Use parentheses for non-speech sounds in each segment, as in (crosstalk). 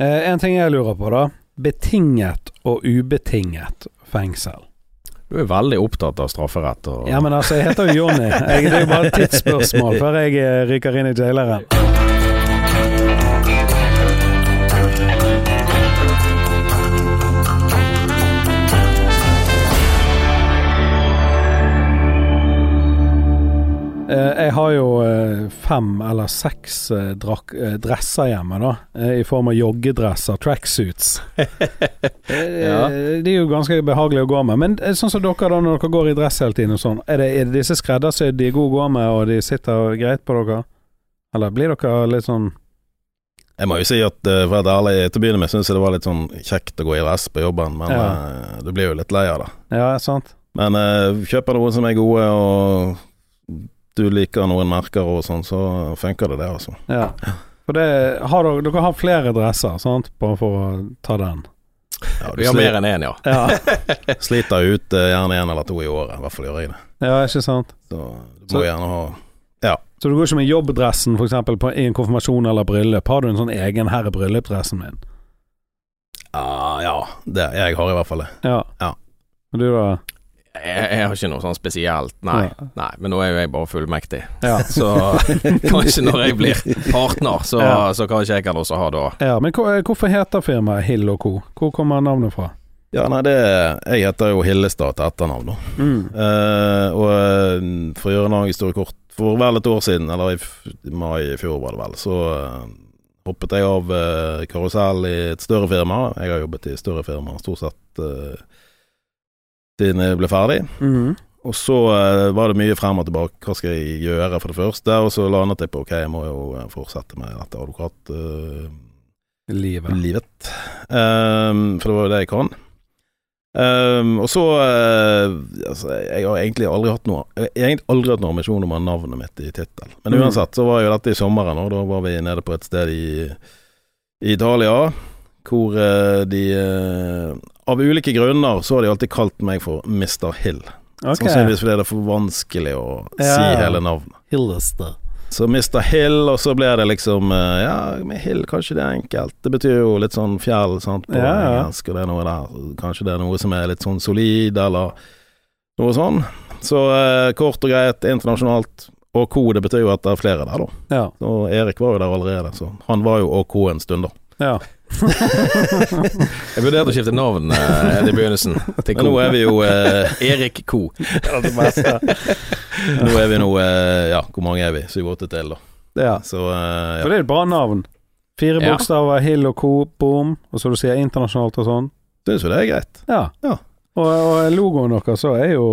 Eh, en ting jeg lurer på, da. Betinget og ubetinget fengsel. Du er veldig opptatt av strafferett og Ja, men altså, jeg heter jo Jonny. Det er jo bare et tidsspørsmål før jeg eh, ryker inn i jaileren. Jeg har jo eh, fem eller seks eh, eh, dresser hjemme, da. eh, I form av joggedresser, tracksuits. (laughs) Ja. Eh, De er jo ganske behagelige å gå med. Men eh, sånn som dere, da, når dere går i dress hele tiden og sånn, er det, er det disse skreddersydd de er gode å gå med, og de sitter greit på dere? Eller blir dere litt sånn Jeg må jo si at eh, for å være ærlig, til å begynne med syns jeg det var litt sånn kjekt å gå i dress på jobben, men Ja. eh, du blir jo litt lei av det. Ja, sant? Men eh, kjøper noen som er gode, og du liker noen merker og sånn, så funker det, det, altså. Ja. For det har dere, dere har flere dresser, sant, bare for å ta den. Ja, du Vi har mer enn én, ja. Ja, (laughs) sliter ut eh, gjerne én eller to i året, i hvert fall gjør jeg det. ja ikke sant? Så du Så- gjerne ha Så du går ikke med jobbdressen på, i en konfirmasjon eller bryllup? Har du en sånn egen 'her er bryllupsdressen min'? Uh, Ja, det, jeg har i hvert fall det. Ja. Ja. Og du da? Jeg, jeg har ikke noe sånn spesielt, nei. Ja. nei. Men nå er jo jeg bare fullmektig. Ja. (laughs) Så kanskje når jeg blir partner, så, Ja. så kanskje jeg kan også ha da ja men hvorfor heter firmaet Hill Co? Hvor kommer navnet fra? Ja, nei, det Jeg heter jo Hillestad til etternavn, da. Mm. Eh, og eh, for å gjøre en lang historie kort, for vel et år siden, eller i f mai i fjor var det vel, så eh, hoppet jeg av uh, karusell i et større firma. Jeg har jobbet i større firma stort sett jeg ble ferdig. Mm. Og så uh, var det mye frem og tilbake. Hva skal jeg gjøre, for det første? Og så landet jeg på ok, jeg må jo eh, fortsette med dette advokatlivet. Livet. Um, for det var jo det jeg kan. Um, og så uh, altså, Jeg har egentlig aldri hatt noe Jeg har egentlig aldri hatt noen ambisjon om å ha navnet mitt i tittel. Men Mm. uansett så var jo dette i sommeren, og da var vi nede på et sted i, i Italia hvor uh, de eh, Av ulike grunner så har de alltid kalt meg for Mr. Hill. Okay. Sannsynligvis fordi det er for vanskelig å Ja. si hele navnet. Hillester. Så Mr. Hill, og så ble det liksom eh, Ja, med Hill, kanskje det er enkelt. Det betyr jo litt sånn fjell, sant, på Ja, ja. engelsk, og det er noe der. Kanskje det er noe som er litt sånn solid, eller noe sånn. Så eh, kort og greit, internasjonalt. Og co, det betyr jo at det er flere der, da. Ja. Og Erik var jo der allerede, så han var jo OK en stund, da. ja. (laughs) Jeg vurderte å skifte navn eh, i begynnelsen. Til Men nå er vi jo eh, Erik Co. (laughs) Nå er vi nå eh, Ja, hvor mange er vi? Syv-åtte til, da. ja. Så eh, For det er et bra navn. Fire Ja. bokstaver, Hill og Co, boom. Og så du sier internasjonalt og sånn. ja, syns jo det er greit. Ja. Ja. Og, og logoen deres så er jo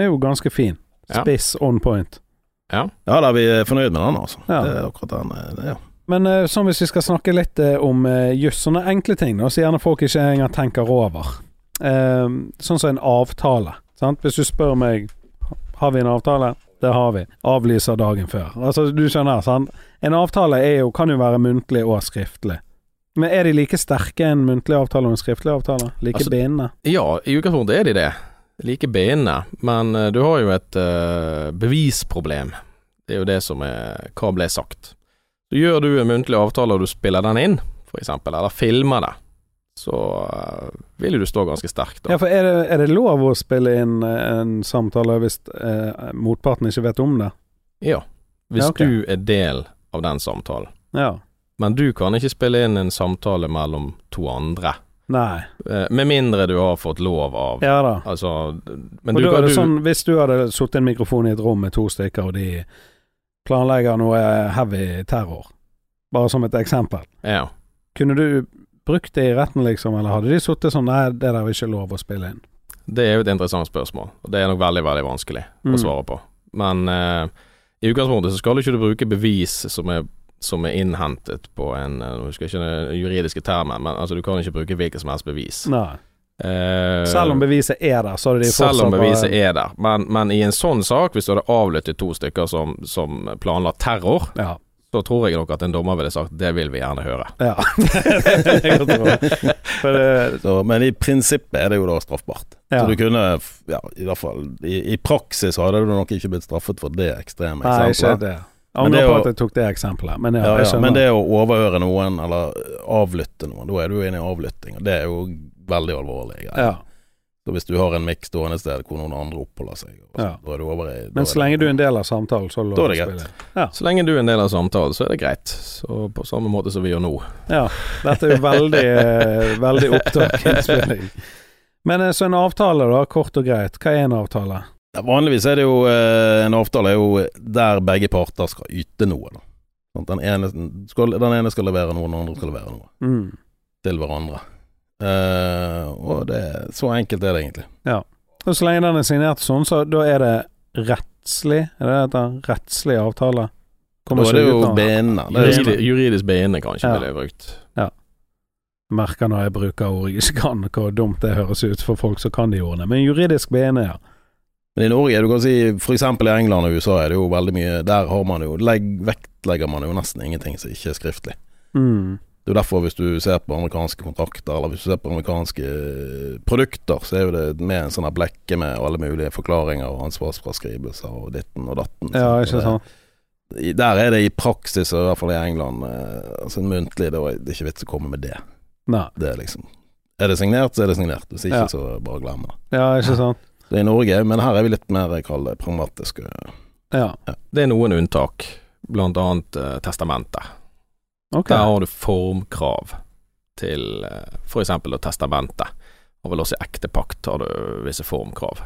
Er jo ganske fin. Ja. Spiss on point. Ja. Ja, da er vi fornøyd med den, altså. Ja. Det er akkurat den. eh, Det, ja. Men eh, sånn hvis vi skal snakke litt eh, om uh, juss, sånne enkle ting, da, så gjerne folk ikke engang tenker over. Eh, sånn som en avtale. Sant? Hvis du spør meg Har vi en avtale? Det har vi. Avlyser dagen før. Altså, du skjønner, sant? En avtale jo, kan jo være muntlig og skriftlig. Men er de like sterke en muntlig avtale og en skriftlig avtale? Like Altså, bindende? Ja, i utgangspunktet er de det. Like bindende. Men uh, du har jo et uh, bevisproblem. Det er jo det som er Hva ble sagt? Så gjør du en muntlig avtale og du spiller den inn, for eksempel, eller filmer det, så eh, vil jo du stå ganske sterkt. Ja, for er det, er det lov å spille inn eh, en samtale hvis eh, motparten ikke vet om det? Ja. Hvis Ja, okay. du er del av den samtalen. Ja. Men du kan ikke spille inn en samtale mellom to andre. Nei. Eh, med mindre du har fått lov av Ja da. Altså Men og du da er det du, sånn, hvis du hadde sittet en mikrofon i et rom med to stykker, og de planlegger noe heavy terror, bare som et eksempel, Ja. kunne du brukt det i retten, liksom, eller hadde de sittet sånn Nei, det der er ikke lov å spille inn. Det er jo et interessant spørsmål, og det er nok veldig, veldig vanskelig Mm. å svare på. Men eh, i utgangspunktet så skal du ikke bruke bevis som er, som er innhentet på en eh, Nå husker jeg ikke den juridiske termen, men altså du kan ikke bruke hvilket som helst bevis. Nei. Eh, Selv om beviset er der, så hadde de fortsatt selv om beviset er der. Men, men i en sånn sak, hvis du hadde avlyttet to stykker som, som planla terror, Ja. så tror jeg nok at en dommer ville sagt det vil vi gjerne høre. ja. (laughs) For det, Så, men i prinsippet er det jo da straffbart. Ja. Så du kunne, ja, i hvert fall i, i praksis hadde du nok ikke blitt straffet for det ekstreme nei, ikke eksempelet. det. Angrer på at jeg tok det eksempelet, men ja, Ja, ja, men det å overhøre noen, eller avlytte noen, da er du inne i avlytting, og det er jo veldig alvorlig. ja. Så hvis du har en mikk stående et sted hvor noen andre oppholder seg, og så- Ja. da er du over i Men så lenge du er en del av samtalen, så er det er spille. Så lenge du er en del av samtalen, så er det greit. Så på samme måte som vi gjør nå. Ja, dette er jo veldig, eh, veldig opptak. (laughs) Men eh, så en avtale, da, kort og greit. Hva er en avtale? Ja, vanligvis er det jo eh, En avtale er jo der begge parter skal yte noe. Da. Sånn, Den, ene skal, den ene skal levere noe, den andre skal levere noe Mm. til hverandre. Uh, og det Så enkelt er det egentlig. Og så lenge den er signert sånn, så da er det rettslig? Er det dette rettslig avtale? Kommer Da er det jo bindende. Juridisk, juridisk bindende kanskje Ja. ville jeg brukt. Merker når jeg bruker ord jeg ikke kan, hvor dumt det høres ut for folk som kan de ordene. Men juridisk bindende, ja. Men i Norge, du kan si eksempel i England og USA er det jo veldig mye Der har man jo legg, vektlegger man jo nesten ingenting som ikke er skriftlig. Mm. Det er jo derfor hvis du ser på amerikanske kontrakter, eller hvis du ser på amerikanske eh, produkter, så er jo det med en sånn blekke med alle mulige forklaringer og ansvarsfraskrivelser og ditten og datten. Ja, ikke sant. det- Der er det i praksis, i hvert fall i England, eh, altså muntlig, det er ikke vits å komme med det. Nei. Det er liksom Er det signert, så er det signert. Hvis ikke, Ja. så bare glem det. Ja, ikke sant. Det i Norge, men her er vi litt mer, jeg pragmatiske. Ja, Det er noen unntak, blant annet eh, testamentet. Okay. Der har du formkrav til eh, for eksempel testamentet. Og vel også i ektepakt har du visse formkrav.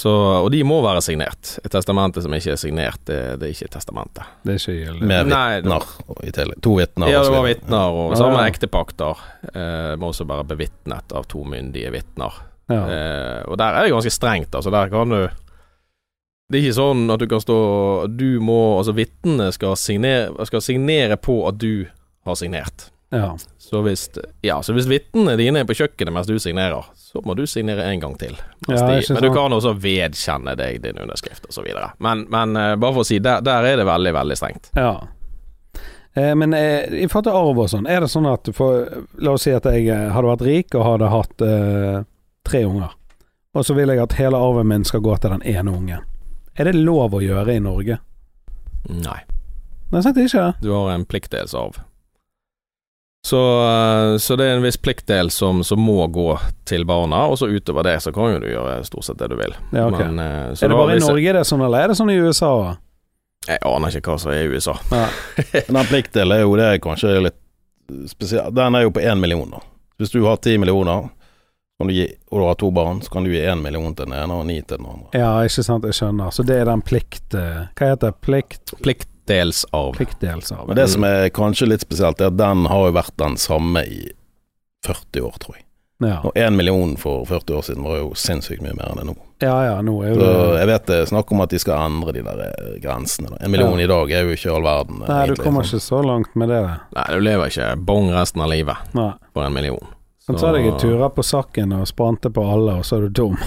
Så, og de må være signert. Et testamente som ikke er signert, det, det er ikke et testamente. Det er ikke gyldig. Med vitner og i tillegg. To vitner. Ja, det var vitner, og Ja, samme ja. ektepakter eh, må også være bevitnet av to myndige vitner. Ja. Eh, og der er det ganske strengt, altså. Der kan du Det er ikke sånn at du kan stå Du må Altså, vitnene skal skal signere på at du har signert. ja. Så hvis Ja, så hvis vitnene dine er på kjøkkenet mens du signerer, så må du signere en gang til. Ja, de, men du kan også vedkjenne deg din underskrift, osv. Men, men eh, bare for å si, der, der er det veldig, veldig strengt. Ja. Eh, men eh, i forhold til arv og sånn, er det sånn at for, La oss si at jeg eh, hadde vært rik og hadde hatt eh, tre unger, og så vil jeg at hele arven min skal gå til den ene ungen. Er det lov å gjøre i Norge? Nei. Nei, sant ikke det? Du har en pliktdelsarv. Så, eh, så det er en viss pliktdel som, som må gå til barna, og så utover det så kan jo du gjøre stort sett det du vil. Ja, okay. Men, eh, så Er det bare i Norge det er sånn, eller er det sånn i USA? Jeg aner ikke hva som er i USA. Ja. (laughs) den pliktdelen er jo det er kanskje litt spesielt. Den er jo på én million, da. Hvis du har ti millioner, kan du gi, og du har to barn, så kan du gi én million til den ene og ni til den andre. Ja, ikke sant, jeg skjønner. Så det er den plikt... eh, Hva heter det? Plikt... Pliktdelsarv. Pliktdelsarv. Men det som er kanskje litt spesielt, er at den har jo vært den samme i 40 år, tror jeg. Ja. Og én million for 40 år siden var jo sinnssykt mye mer enn det nå. ja ja, nå er jo Så det jeg vet det er snakk om at de skal endre de der eh, grensene. Da. En million Ja. i dag er jo ikke all verden. Nei, du kommer sånn. ikke så langt med det. Nei, du lever ikke bong resten av livet Nei. for en million. Så tar deg turer på sakken og spranter på alle, og så er du dum. (laughs)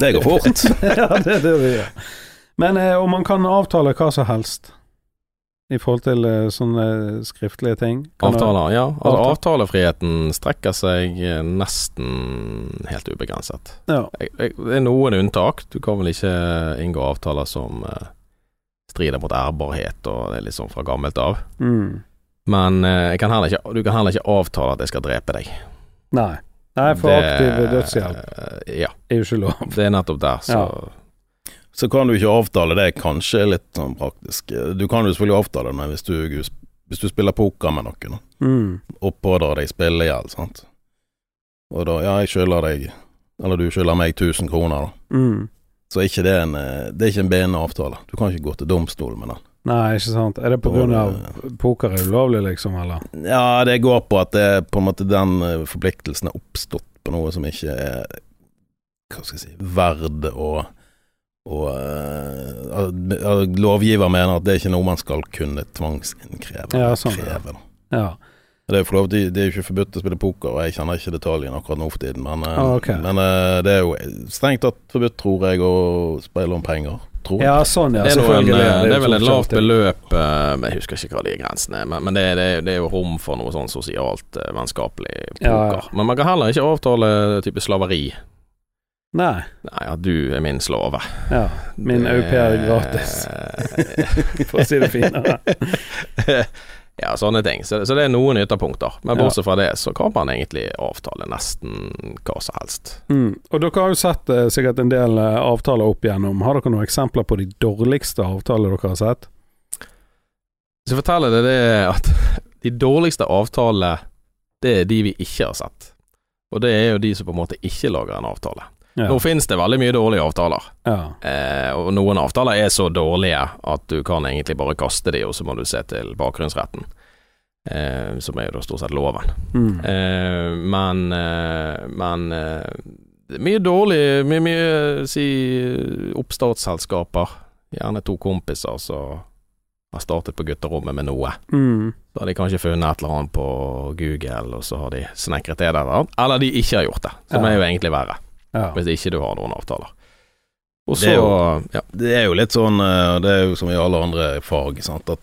Det går fort. (laughs) ja, det er det vi gjør. Men eh, om man kan avtale hva som helst i forhold til eh, sånne skriftlige ting kan Avtaler, Avtaler, ja. Altså, avtalefriheten strekker seg eh, nesten helt ubegrenset. Ja. Jeg, jeg, det er noen unntak. Du kan vel ikke inngå avtaler som eh, strider mot ærbarhet, og det er litt sånn fra gammelt av. Mm. Men eh, jeg kan ikke, du kan heller ikke avtale at jeg skal drepe deg. Nei. Nei, for Det- aktiv dødshjelp eh, Ja, er jo ikke lov. det er nettopp der, så Så kan du ikke avtale det, kanskje litt sånn praktisk. Du kan jo selvfølgelig avtale det, men hvis du, hvis du spiller poker med noen Mm. og pådrar deg spillegjeld, sant, og da Ja, jeg skylder deg, eller du skylder meg 1000 kroner, da. Mm. Så er ikke det en eh, Det er ikke en bindende avtale. Du kan ikke gå til domstolen med den. Nei, ikke sant. Er det av poker er ulovlig, liksom, eller? Ja, det går på at det på en måte den eh, forpliktelsen er oppstått på noe som ikke er Hva skal jeg si Verd å og uh, at lovgiver mener at det er ikke noe man skal kunne tvangsinnkreve. Ja, sånn, ja. kreve. Ja. Det er lov det er jo ikke forbudt å spille poker, og jeg kjenner ikke detaljene akkurat nå for tiden, men, eh, Ah, okay. men eh, det er jo strengt tatt forbudt, tror jeg, å spille om penger. Tror jeg. ja, sånn, ja. det, er en, eh, det er vel et lavt beløp eh, men Jeg husker ikke hva de grensene er, men, men det, er- det, er- det er jo rom for noe sånn sosialt, eh, vennskapelig poker. Ja, ja. Men man kan heller ikke avtale type slaveri. Nei. Nei, ja, du er min slave. Ja. Min au pair gratis, (laughs) for å si det finere. (laughs) ja, sånne ting. Så, så det er noen ytterpunkter. Men bortsett fra det, så kan man egentlig avtale nesten hva som helst. Mm. Og dere har jo sett eh, sikkert en del eh, avtaler opp igjennom. Har dere noen eksempler på de dårligste avtalene dere har sett? Så forteller det det at (laughs) de dårligste avtalene, det er de vi ikke har sett. Og det er jo de som på en måte ikke lager en avtale. Ja. Nå finnes det veldig mye dårlige avtaler. ja. Eh, og noen avtaler er så dårlige at du kan egentlig bare kaste de, og så må du se til bakgrunnsretten. Eh, som er jo da stort sett loven. Mm. Eh, men eh, men eh, mye dårlig Mye, mye si oppstartsselskaper. Gjerne to kompiser som har startet på gutterommet med noe. Mm. Så har de kanskje funnet et eller annet på Google, og så har de snekret det der. Eller de ikke har gjort det, som Ja. er jo egentlig verre. Ja. Hvis ikke du har noen avtaler. Og Det så jo- ja. Det er jo litt sånn, eh, det er jo som i alle andre fag, sant, at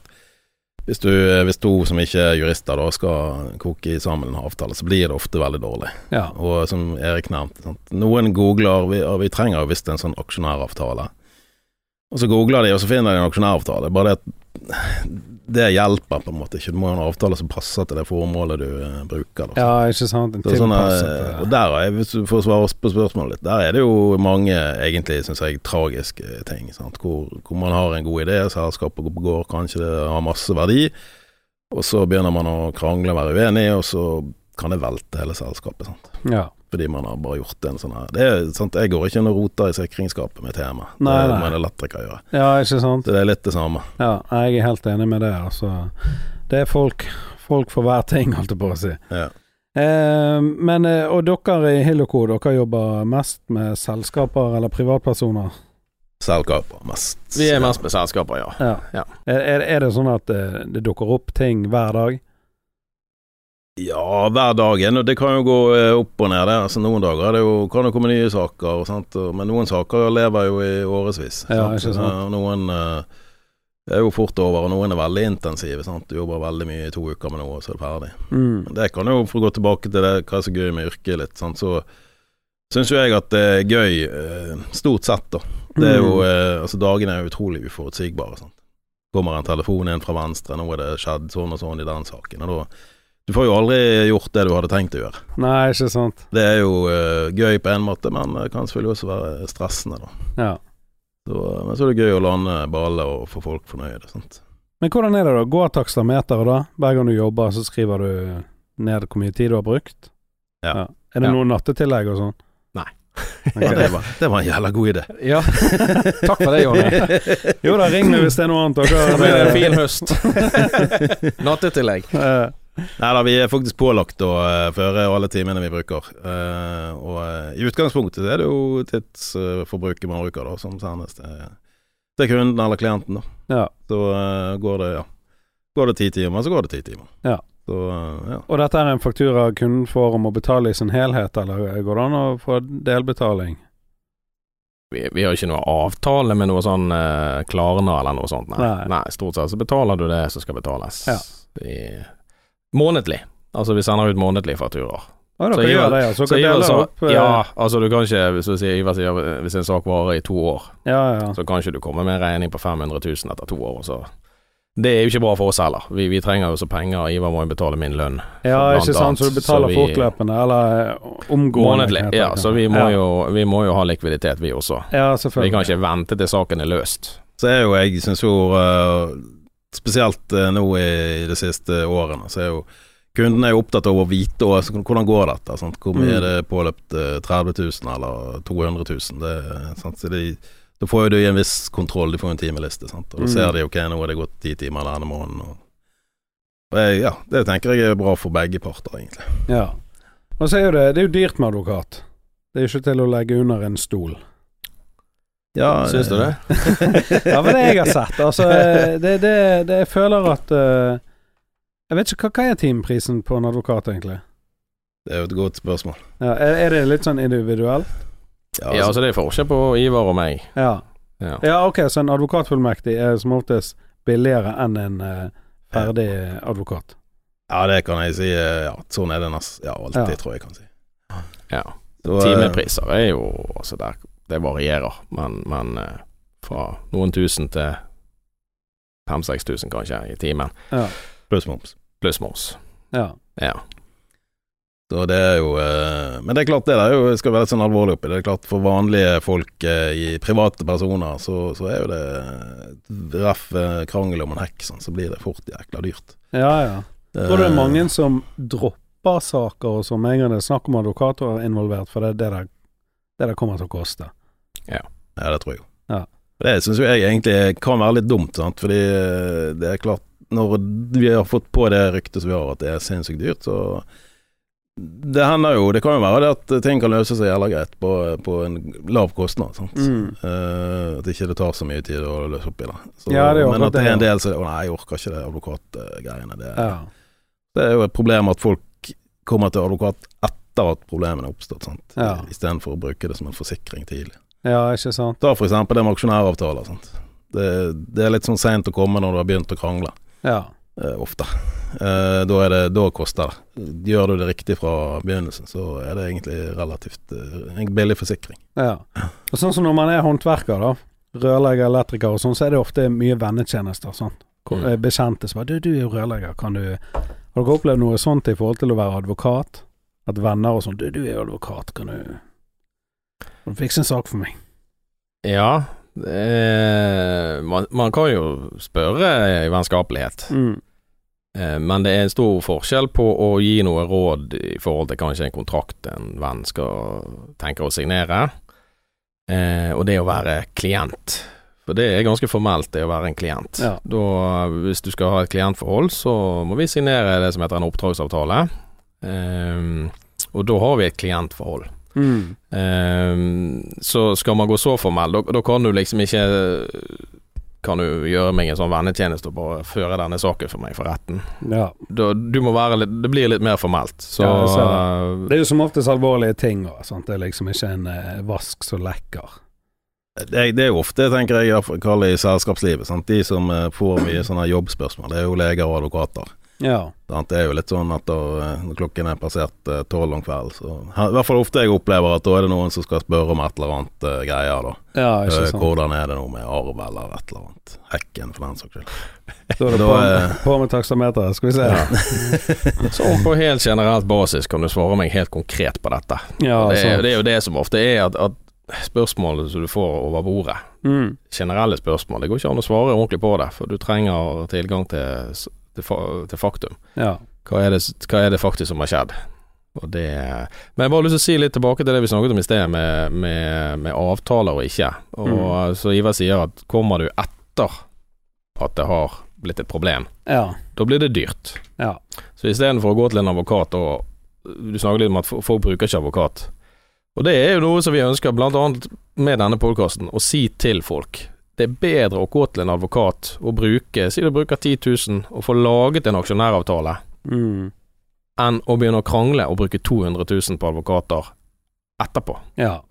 hvis, du, eh, hvis to som ikke er jurister da skal koke sammen en avtale, så blir det ofte veldig dårlig. ja. Og som Erik nevnte, sant? noen googler vi, vi trenger visst en sånn aksjonæravtale. Og så googler de, og så finner de en aksjonæravtale. Bare det at det hjelper på en måte ikke. Du må ha en avtale som passer til det formålet du eh, bruker. Da. ja, ikke sant. Så sånn, eh, og eh, der er, hvis du får svare på spørsmålet litt, der er det jo mange egentlig, syns jeg, tragiske ting. Hvor, hvor man har en god idé, selskapet går, kanskje det har masse verdi, og så begynner man å krangle og være uenig, og så kan det velte hele selskapet. Sant? Ja. Fordi man har bare gjort en sånn her det er, sant? Jeg går ikke inn og roter i sikringsskapet mitt hjemme. Nei, det må en elektriker gjøre. ja, ikke sant. Det er litt det samme. Ja, jeg er helt enig med det. Altså. Det er folk, folk for hver ting, holdt jeg på å si. Ja. Eh, men, eh, og dere i Hilloco, dere jobber mest med selskaper eller privatpersoner? Selskaper mest. Vi er mest med selskaper, ja. Ja. Ja. Er, er, er det sånn at det, det dukker opp ting hver dag? Ja, hver dag. Det kan jo gå eh, opp og ned. Altså, noen dager er det jo, kan det komme nye saker, sant? Men noen saker lever jo i årevis. Ja. Og Noen eh, er jo fort over, og noen er veldig intensive. Sant? Du jobber veldig mye i to uker med noe, og så er det ferdig. Mm. Det kan jo, for å gå tilbake til det, hva er så gøy med yrket litt, sant? så syns jo jeg at det er gøy, eh, stort sett, da. Det er jo, Mm. eh, altså Dagene er utrolig uforutsigbare. Sant? Kommer en telefon inn fra venstre, nå er det skjedd sånn og sånn i den saken. Og da Du får jo aldri gjort det du hadde tenkt å gjøre. Nei, ikke sant. Det er jo uh, gøy på en måte, men det kan selvfølgelig også være stressende, da. Ja. Så, men så er det gøy å lande baller og få folk fornøyde. Sant? Men hvordan er det da? Går takstameteret, da? Hver gang du jobber, så skriver du ned hvor mye tid du har brukt? Ja. Er det Ja. noe nattetillegg og sånn? Nei. Ja, det, var, det var en jævla god idé. Ja, (laughs) takk for det, Jonny. Jo da, ring meg hvis det er noe annet dere Det blir en fin høst. (laughs) Nattetillegg. Nei da, vi er faktisk pålagt å eh, føre alle timene vi bruker. Eh, og eh, i utgangspunktet er det jo tidsforbruket man bruker, da, som sendes til, til kunden eller klienten. da. Ja. Så går det ja. Går det ti timer, så går det ti timer. Ja. Så ja. Og dette er en faktura kunden får om å betale i sin helhet, eller går det an å få delbetaling? Vi, vi har ikke noe avtale med noe sånn uh, Klarna eller noe sånt, nei. Nei. nei. Stort sett så betaler du det som skal betales. Ja. I, månedlig. Altså vi sender ut månedlige fakturaer. Å, Så Ivar- det, ja. Så Så Ivar sa opp eh, Ja, altså du kan ikke Hvis, si, Ivar sier hvis en sak varer i to år, ja, ja. så kan ikke du komme med en regning på 500 000 etter to år. Så det er jo ikke bra for oss heller. Vi, vi trenger jo så penger. Ivar må jo betale min lønn. Ja, ikke sant, annet. så du betaler Så vi- fortløpende, eller eh, omgående? Månedlig. Ja, så vi må, ja. jo, vi må jo ha likviditet, vi også. Ja, selvfølgelig. Vi kan ikke vente til saken er løst. Så er jo jeg syns jo eh, Spesielt eh, nå i, de siste årene, så er jo Kundene er jo opptatt av å vite og, altså, hvordan går dette. Sant? Hvor mye Mm. er det påløpt? eh, 30 000 eller 200 000? Det, sant? Så de, da får jo de en viss kontroll, de får en timeliste. Sant? Og da Mm. ser de ok, nå er det gått ti timer denne måneden. Og, og jeg, ja, det tenker jeg er bra for begge parter, egentlig. Ja. Og så er jo det, det er jo dyrt med advokat. Det er ikke til å legge under en stol. Ja, Syns du det? (laughs) Ja, men det jeg har sett, altså Det, det, det jeg føler at uh, Jeg vet ikke, hva, hva er timeprisen på en advokat, egentlig? Det er jo et godt spørsmål. Ja, er, er det litt sånn individuelt? Ja, Ja, altså det er forskjell på Ivar og meg. Ja. Ja. ja, ok, så en advokatfullmektig er som oftest billigere enn en uh, ferdig advokat. ja, det kan jeg si. eh, Ja, sånn er det nesten ja, alltid, Ja. tror jeg jeg kan si. Ja. Så, Timepriser er jo altså der, Det varierer, men, men eh, fra noen tusen til 5000-6000 kanskje i timen, Ja. Pluss moms. pluss moms. ja. Ja. Så det er jo eh, Men det er klart det der er jo, skal være litt sånn alvorlig oppi. Det er klart for vanlige folk eh, i private personer, så, så er jo det ref krangel om en hekk, sånn, så blir det fort jækla dyrt. ja, ja. Tror du det er mange som dropper saker og som en gang det er snakk om advokater involvert, for det er det det, det, det kommer til å koste? Ja, det tror jeg jo. Ja. Det syns jeg egentlig kan være litt dumt, sant? fordi eh, det er klart Når vi har fått på det ryktet som vi har, at det er sinnssykt dyrt, så det hender jo, det kan jo være det at ting kan løse seg jævla greit på, på en lav kostnad. Sant? Mm. Uh, at ikke det tar så mye tid å løse opp i det. Så, Ja, det men at det er en del som Å nei, jeg orker ikke det advokatgreiene. Det, Ja. det er jo et problem at folk kommer til advokat etter at problemene er oppstått, sant? Ja. istedenfor å bruke det som en forsikring tidlig. ja, ikke sant? Ta eksempel det med aksjonæravtaler. Sant? Det, det er litt sånn seint å komme når du har begynt å krangle, Ja. eh, ofte. Eh, da, det, da koster det. Gjør du det riktig fra begynnelsen, så er det egentlig relativt eh, en billig forsikring. ja. Og sånn som når man er håndverker, da, rørlegger, elektriker og sånn, så er det ofte mye vennetjenester. Sånn. Bekjente som bare du, 'Du er jo rørlegger, kan du Har dere opplevd noe sånt i forhold til å være advokat? At venner og sånn 'Du, du er jo advokat, kan du Kan du fikse en sak for meg?' ja er, man, man kan jo spørre i vennskapelighet, Mm. eh, men det er en stor forskjell på å gi noe råd i forhold til kanskje en kontrakt en venn skal tenke å signere, eh, og det å være klient. For det er ganske formelt, det å være en klient. Ja. Da, hvis du skal ha et klientforhold, så må vi signere det som heter en oppdragsavtale. Eh, og da har vi et klientforhold. Mm. Um, så skal man gå så formell, da, da kan du liksom ikke Kan du gjøre meg en sånn vennetjeneste og bare føre denne saken for meg for retten. Ja. Du, du må være litt Det blir litt mer formelt. Så Ja, det. Det er jo som oftest alvorlige ting. Og. Det er liksom ikke en eh, vask som lekker. Det det er jo ofte, tenker jeg, jeg kaller det i selskapslivet. Sant? De som eh, får mye sånne jobbspørsmål, det er jo leger og advokater. Ja. Det er jo litt sånn at da, eh, når klokken er passert eh, tolv om kvelden, så I hvert fall ofte jeg opplever at da er det noen som skal spørre om et eller annet eh, greier, da. ja, ikke sant. Hvordan er det nå med arv eller et eller annet. Hekken, for den saks skyld. Da er det (laughs) Da på, er- på med taksameteret, skal vi se. Ja, (laughs) Så på helt generelt basis kan du svare meg helt konkret på dette. ja det, er, det er jo det som ofte er at, at spørsmålet som du får over bordet, Mm. generelle spørsmål, det går ikke an å svare ordentlig på det, for du trenger tilgang til, til, til faktum. Ja. Hva er, det, hva er det faktisk som har skjedd? Det Men jeg bare har lyst til å si litt tilbake til det vi snakket om i sted, med, med, med avtaler og ikke. Og Så Ivar sier at kommer du etter at det har blitt et problem, ja. da blir det dyrt. Ja. Så istedenfor å gå til en advokat og Du snakker litt om at folk bruker ikke advokat. Og det er jo noe som vi ønsker, blant annet med denne podkasten, å si til folk. Det er bedre å gå til en advokat og bruke Si du bruker 10 000 og får laget en aksjonæravtale Mm. enn å begynne å krangle og bruke 200 000 på advokater etterpå. ja.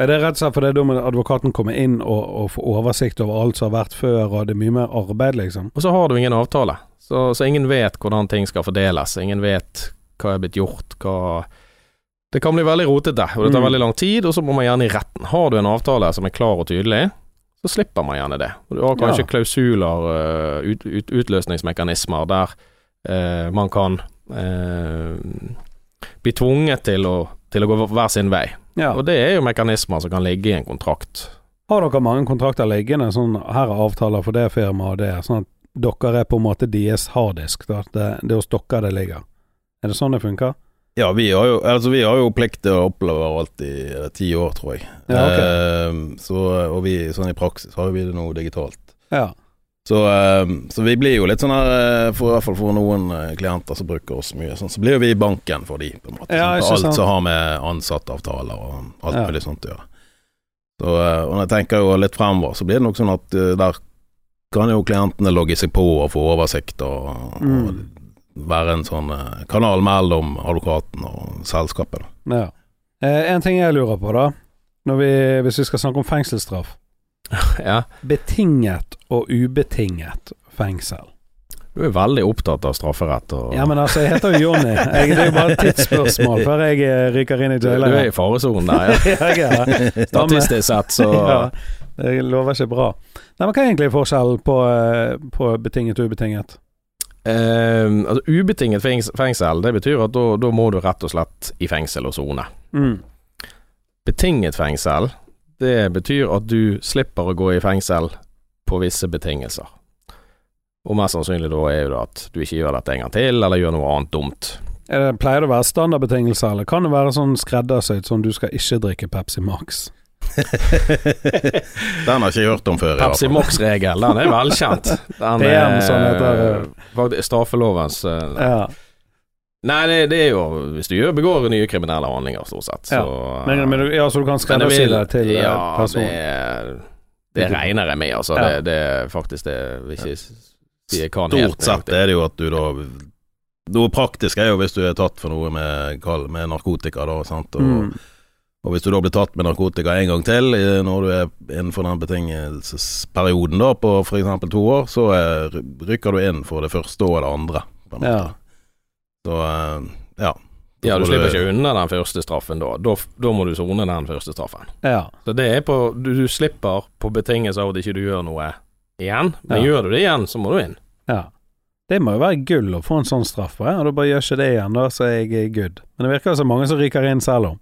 Er det rett og slett fordi da må advokaten komme inn og, og få oversikt over alt som har vært før, og det er mye mer arbeid, liksom? Og så har du ingen avtale, så, så ingen vet hvordan ting skal fordeles. Ingen vet hva er blitt gjort, hva Det kan bli veldig rotete, og det tar Mm. veldig lang tid, og så må man gjerne i retten. Har du en avtale som er klar og tydelig, så slipper man gjerne det. Og du har kanskje Ja. klausuler, eh, ut, ut, utløsningsmekanismer, der eh, man kan eh, bli tvunget til å, til å gå hver sin vei. Ja. Og det er jo mekanismer som kan ligge i en kontrakt. Har dere mange kontrakter liggende? Sånn her er avtaler for det firmaet og det, sånn at dere er på en måte deres harddisk, da? Det, det er hos dere det ligger. Er det sånn det funker? Ja, vi har jo, altså, vi har jo plikt til å oppleve alt i ti år, tror jeg. Ja, okay. um, så, og vi, sånn i praksis har vi det nå digitalt. Ja. Så, um, så vi blir jo litt sånn her, eh, for, i hvert fall for noen eh, klienter som bruker oss mye, sånn, så blir jo vi banken for de, på en måte. Ja, sånn, alt som har med ansattavtaler og alt Ja. mulig sånt å gjøre. Så, eh, og når jeg tenker jo litt fremover, så blir det nok sånn at der kan jo klientene logge seg på og få oversikt og, Mm. og være en sånn eh, kanal mellom advokaten og selskapet. Ja. Eh, en ting jeg lurer på, da. Når vi, hvis vi skal snakke om fengselsstraff. (laughs) ja. Betinget og ubetinget fengsel. Du er veldig opptatt av strafferett og Ja, men altså, jeg heter jo Jonny. (laughs) Jeg- Det er jo bare et tidsspørsmål før jeg eh, ryker inn i du, du er i faresonen der, ja. (laughs) Ja, jeg det. Statistisk sett, så Ja, det lover ikke bra. Nei, men Hva er egentlig forskjellen på, eh, på betinget og ubetinget? Eh, Altså, ubetinget fengsel, det betyr at da, må du rett og slett i fengsel og sone. Mm. Betinget fengsel, det betyr at du slipper å gå i fengsel på visse betingelser. Og mest sannsynlig da er jo det at du ikke gjør dette en gang til, eller gjør noe annet dumt. Det, pleier det å være standardbetingelser, eller kan det være sånn skreddersydd sånn du skal ikke drikke Pepsi Max? (laughs) Den har ikke jeg hørt om før. i Pepsi fall. Max-regel, den er velkjent. (laughs) Den PM, er sånn heter straffelovens eh, Ja. Nei, det, det er jo hvis du gjør, begår nye kriminelle handlinger, stort sett. Så, Men, men, du- ja, så du kan skreddersy det til eh, Ja, personen? det, det regner jeg med, altså. Ja. Det, det er faktisk det vil ikke si jeg Stort helt sett er det jo at du da Noe praktisk er jo hvis du er tatt for noe med, med narkotika, da. Sant? Og, Mm. Og hvis du da blir tatt med narkotika en gang til når du er innenfor den betingelsesperioden da på f.eks. to år, så er, rykker du inn for det første og det andre. På en måte. Ja. Så eh, ja. Da Ja, du slipper ikke unna den første straffen da. Da, da må du sone den første straffen. ja. Så det er på Du, du slipper på betingelse av at ikke du gjør noe igjen, men Ja. gjør du det igjen, så må du inn. Ja. Det må jo være gull å få en sånn straff på, ja. og du bare gjør ikke det igjen, da, så er jeg good. Men det virker jo som mange som ryker inn selv om.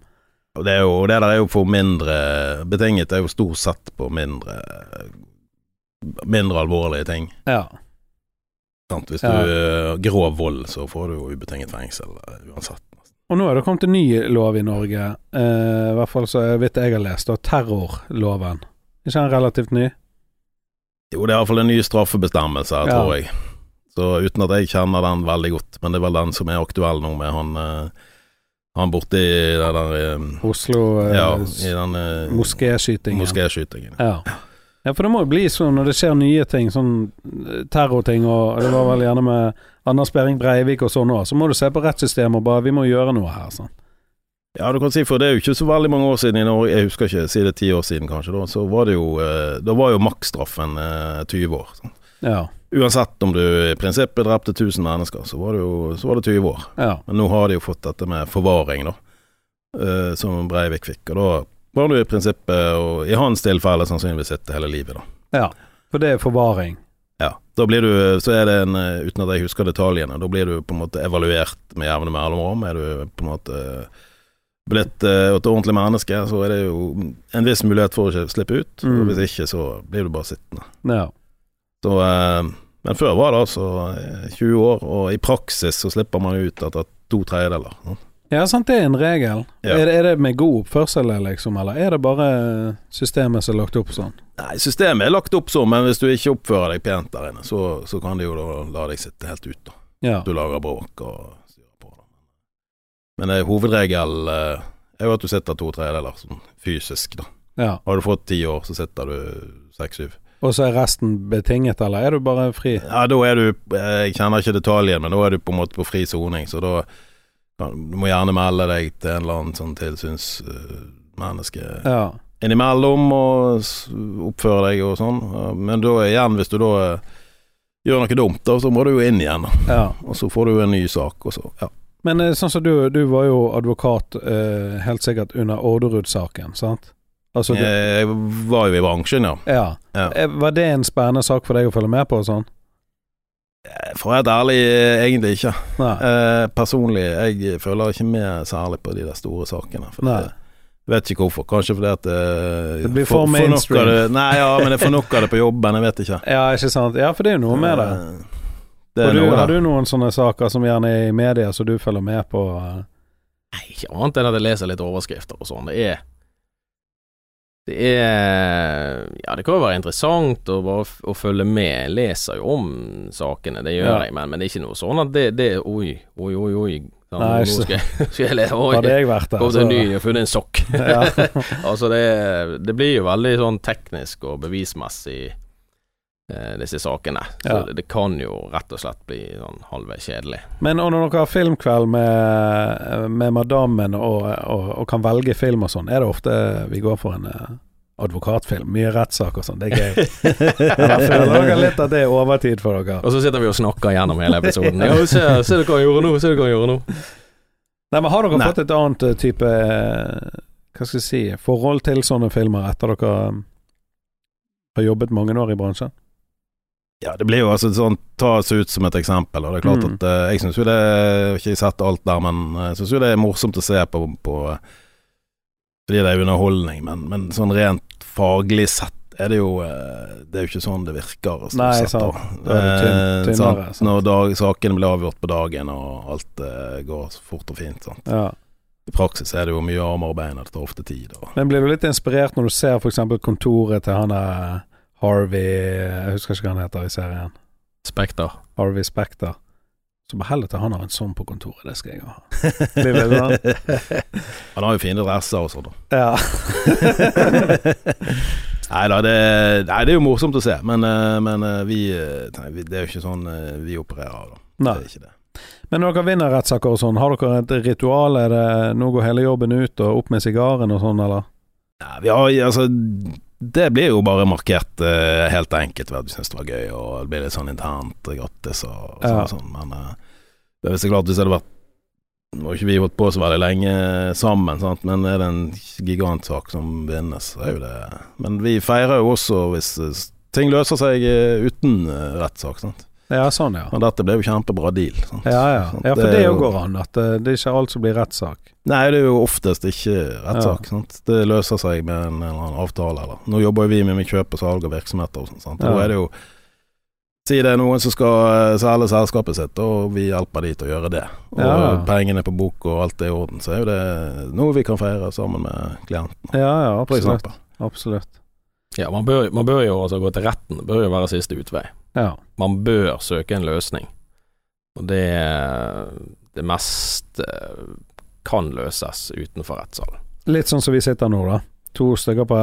Og det, er jo, det der er jo for mindre Betinget er jo stort sett på mindre Mindre alvorlige ting. Ja. Sant? Hvis Ja. du uh, grov vold, så får du jo ubetinget fengsel eh, uansett. Og nå er det kommet en ny lov i Norge, eh, i hvert fall så vidt jeg har lest, og terrorloven. ikke den relativt ny? Jo, det er iallfall en ny straffebestemmelse Ja. tror jeg. Så uten at jeg kjenner den veldig godt, men det er vel den som er aktuell nå med han eh, Han borti den der um, Oslo eh, Ja, i den uh, moskéskytingen. moskéskytingen. Ja. ja, for det må jo bli sånn når det skjer nye ting, sånn eh, terrorting, og det var vel gjerne med Anders Behring Breivik og sånn òg, så må du se på rettssystemet og bare Vi må gjøre noe her, sånn. Ja, du kan si, for det er jo ikke så veldig mange år siden i Norge, jeg husker ikke, si det ti år siden kanskje, da, så var det jo eh, Da var jo maksstraffen eh, 20 år. Sånn. Ja. Uansett om du i prinsippet drepte 1000 mennesker, så var det jo så var det 20 år. Ja. Men nå har de jo fått dette med forvaring, da, uh, som Breivik fikk. Og da var du i prinsippet, og i hans tilfelle sannsynligvis sitte hele livet, da. ja. For det er forvaring. Ja. Da blir du, så er det en, eh, uten at jeg husker detaljene, da blir du på en måte evaluert med jevne mellomrom. Er du på en måte blitt eh, et ordentlig menneske, så er det jo en viss mulighet for å ikke slippe ut. Mm. Og hvis ikke, så blir du bare sittende. Ja. Så, eh, men før var det altså eh, 20 år, og i praksis så slipper man ut etter to tredjedeler. Ja, sant, det er en regel. Ja. Er, det, er det med god oppførsel, liksom, eller er det bare systemet som er lagt opp sånn? Nei, systemet er lagt opp sånn, men hvis du ikke oppfører deg pent der inne, så, så kan de jo da la deg sitte helt ut. da. Ja. Du lager bråk og styrer på. Da. Men eh, hovedregel eh, er jo at du sitter to tredjedeler sånn fysisk, da. ja. Har du fått ti år, så sitter du seks-syv. Og så er resten betinget, eller er du bare fri? Ja, da er du eh, Jeg kjenner ikke detaljen, men da er du på en måte på fri soning, så da Du må gjerne melde deg til en eller annen sånn tilsynsmenneske Ja. innimellom og oppføre deg og sånn. Men da igjen, hvis du da eh, gjør noe dumt, da, så må du jo inn igjen. ja. Og så får du en ny sak, og så Ja. Men eh, sånn som du, du var jo advokat eh, helt sikkert under Orderud-saken, sant? Altså, du, Jeg var jo i bransjen, ja. ja. ja. Eh, Var det en spennende sak for deg å følge med på sånn? For å være ærlig, eh, egentlig ikke. Eh, personlig, jeg følger ikke med særlig på de der store sakene. For det, vet ikke hvorfor. Kanskje fordi at eh, Det blir for for mainstream. Det, nei, ja, men jeg får nok av det på jobben. Jeg vet ikke. (laughs) Ja, ikke sant? Ja, for det er jo noe med det. Eh, Det du, noe har du noen sånne saker som gjerne er i media, som du følger med på? eh? Nei, ikke annet enn at jeg leser litt overskrifter og sånn. Det er Det er Ja, det kan jo være interessant å bare å følge med. Jeg leser jo om sakene, det gjør Ja. jeg, men, men det er ikke noe sånn at det, det Oi, oi, oi, oi. Sånn, Nei, nå skal jeg, skal jeg Oi, Hadde jeg vært der, en ny og funnet en sokk. (laughs) Altså, det, det blir jo veldig sånn teknisk og bevismessig, disse sakene. Så Ja. det, kan jo rett og slett bli sånn halvveis kjedelig. Men når dere har filmkveld med, med madammen og, og, og kan velge film og sånn, er det ofte vi går for en eh, advokatfilm. Mye rettssak og sånn. Det er gøy. (laughs) Jeg føler dere litt at det er overtid for dere? Og så sitter vi og snakker gjennom hele episoden. Ja, se, se hva han gjorde nå, se hva han gjorde nå. Nei, men Har dere Nei. fått et annet eh, type eh, Hva skal jeg si forhold til sånne filmer etter dere har jobbet mange år i bransjen? Ja, det blir jo altså sånn Ta oss ut som et eksempel. Og det er klart Mm. at uh, Jeg syns jo det har ikke sett alt der, men eh, jeg syns jo det er morsomt å se på, på Fordi det er underholdning, men, men sånn rent faglig sett er det jo eh, Det er jo ikke sånn det virker. Sånn Nei, sett, sant. Da er det tynn- Eh, tynnere, sant? Når dag, sakene blir avgjort på dagen, og alt uh, går fort og fint. Sant? Ja. I praksis er det jo mye armarbeid, og det tar ofte tid. Og. Men blir du litt inspirert når du ser f.eks. kontoret til han der Harvey Jeg husker ikke hva han heter i serien. Spekter. Harvey Spekter. Så bare helvete, han har en sånn på kontoret, det skal jeg ha. (laughs) Han har jo fine dresser og sånn. da. Ja. (laughs) Nei da, det, nei, det er jo morsomt å se, men, eh, men eh, vi, eh, nei, vi Det er jo ikke sånn vi opererer, da. Nei. Det er ikke det. Men når dere vinner rettssaker og sånn, har dere et ritual? Er det nå går hele jobben ut og opp med sigaren og sånn, eller? Nei, vi har, altså, det blir jo bare markert uh, helt enkelt ved at vi syns det var gøy, og det blir litt sånn internt grattis og, og sånn. Ja. og sånn. Men uh, det er visst klart hvis det hadde vært Nå har ikke vi holdt på så veldig lenge sammen, sant? men er det en gigantsak som vinnes, så er jo det Men vi feirer jo også hvis eh, ting løser seg uten rettssak. sant? Ja, sånn, ja. Men dette ble jo kjempebra deal. Sant? Ja, ja. ja for Det jo- går an. At eh, det er ikke alt som blir rettssak. Nei, det er jo oftest ikke rettssak. Ja. Det løser seg med en eller annen avtale. Eller. Nå jobber jo vi med kjøp og salg av virksomheter og sånn. sant? Ja. Da er det jo Si det er noen som skal eh, selge selskapet sitt, og vi hjelper de til å gjøre det. Og Ja. pengene på bok og alt er i orden, så er jo det noe vi kan feire sammen med klienten, Ja, ja, absolutt. absolutt. Ja, man bør, man bør jo altså gå til retten. Det bør jo være siste utvei. Ja. Man bør søke en løsning. Og det Det meste kan løses utenfor rettssalen. Litt sånn som vi sitter nå, da. To stykker på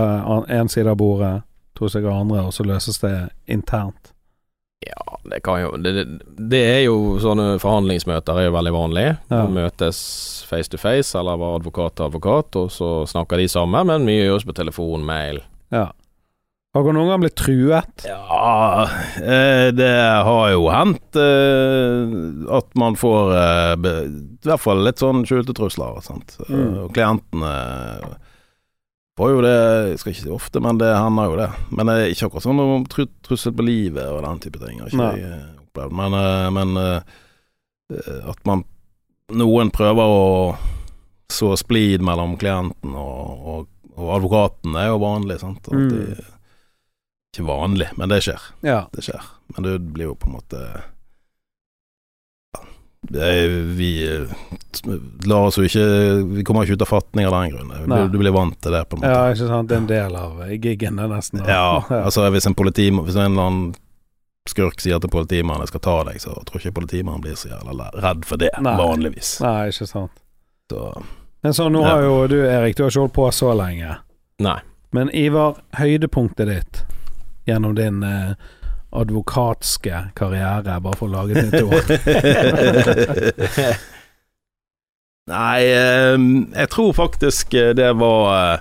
én side av bordet, to stykker andre, og så løses det internt. Ja, det kan jo Det, det, er jo sånne forhandlingsmøter er jo veldig vanlig. Ja. Møtes face to face, eller var advokat til advokat, og så snakker de sammen, men mye gjøres på telefon, mail. Ja. Har dere noen gang blitt truet? Ja, eh, det har jo hendt eh, at man får eh, i hvert fall litt sånn skjulte trusler. Sant? Mm. Og klientene får jo det Jeg skal ikke si ofte, men det hender jo det. Men det er ikke akkurat sånn om trussel på livet og den type ting. Har ikke jeg opplevd. Men, men at man Noen prøver å så splid mellom klienten og, og, og advokaten er jo vanlig. Sant? At Mm. Ikke vanlig, men det skjer. Ja. Det skjer. Men det blir jo på en måte er, Vi eh, lar oss jo ikke Vi kommer ikke ut av fatning av den grunn. Du, du blir vant til det, på en måte. ja, ikke sant. Det er en del av eh, giggen, nesten. Ja, altså hvis en politi Hvis en eller annen skurk sier til politimannen jeg skal ta deg, så tror ikke politimannen blir så jævla redd for det, Nei. vanligvis. Nei, ikke sant. Så Men så nå Ja. har jo du, Erik, du har ikke holdt på så lenge. Nei. Men Ivar, høydepunktet ditt gjennom din eh, advokatske karriere, bare for å lage et nytt ord. (laughs) Nei, eh, jeg tror faktisk eh, det var eh,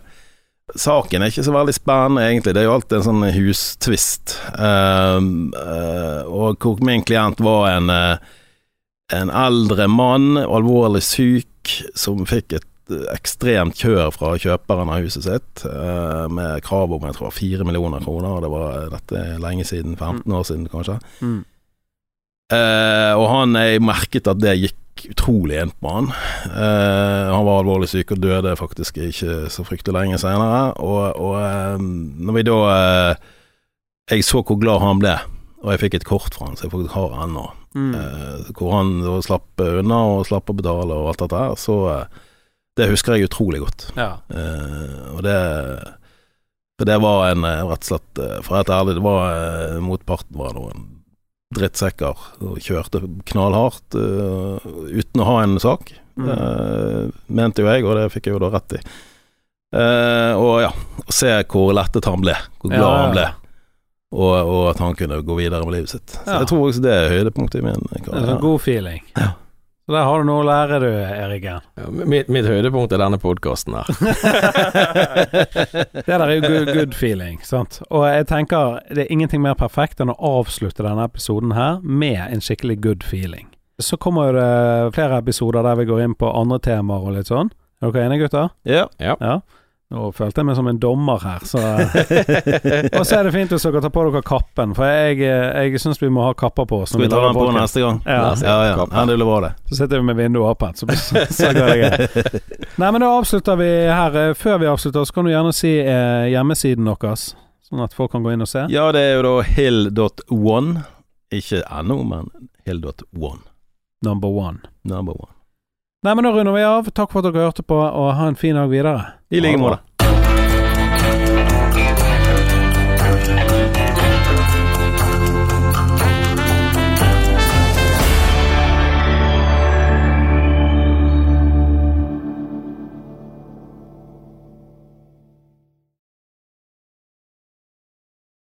Saken er ikke så veldig spennende, egentlig. Det er jo alltid en sånn hustvist. Um, eh, og hvor min klient var en, en eldre mann, alvorlig syk, som fikk et eh, ekstremt kjør fra kjøperen av huset sitt, eh, med krav om jeg tror fire millioner kroner. Det var dette er lenge siden, 15 år siden kanskje. Mm. Eh, og han jeg merket at det gikk utrolig inn på han. Eh, han var alvorlig syk og døde faktisk ikke så fryktelig lenge senere. Og, og eh, når vi da eh, Jeg så hvor glad han ble, og jeg fikk et kort fra han som jeg faktisk har ennå, Mm. eh, hvor han slapp unna og slapp å betale og alt dette her, så eh, Det husker jeg utrolig godt. Ja. Uh, og det For det var en eh, rett og slett eh, For å være ærlig, det var motparten var noen drittsekker og kjørte knallhardt uh, uten å ha en sak. Mm. mente jo jeg, og det fikk jeg jo da rett i. Og ja, å se hvor lettet han ble, hvor glad Ja, ja, han ble, og, og at han kunne gå videre med livet sitt. Så jeg tror også det er høydepunktet i min En karriere. sånn god feeling. Ja. Så der har du noe å lære, du, Eriken. Ja, mitt, mitt høydepunkt er denne podkasten her. (laughs) Det der er jo good, good feeling, sant. Og jeg tenker det er ingenting mer perfekt enn å avslutte denne episoden her med en skikkelig good feeling. Så kommer jo det flere episoder der vi går inn på andre temaer og litt sånn. Er dere enige, gutter? Ja. Ja. Nå følte jeg meg som en dommer her, så Og så er det fint hvis dere tar på dere kappen, for jeg, jeg syns vi må ha kapper på oss. Skal vi ta den på neste gang? Ja. Ja, ja. ja det blir bra, det. Så sitter vi med vinduet åpent, så, så, så går det greit. (laughs) Nei, men da avslutter vi her. Eh, Før vi avslutter, så kan du gjerne si eh, hjemmesiden deres, sånn at folk kan gå inn og se. Ja, det er jo da hill.one. Ikke no, men hill.one. Number one. Number one. Nei, men da runder vi av. Takk for at dere hørte på, og ha en fin dag videre. I like måte.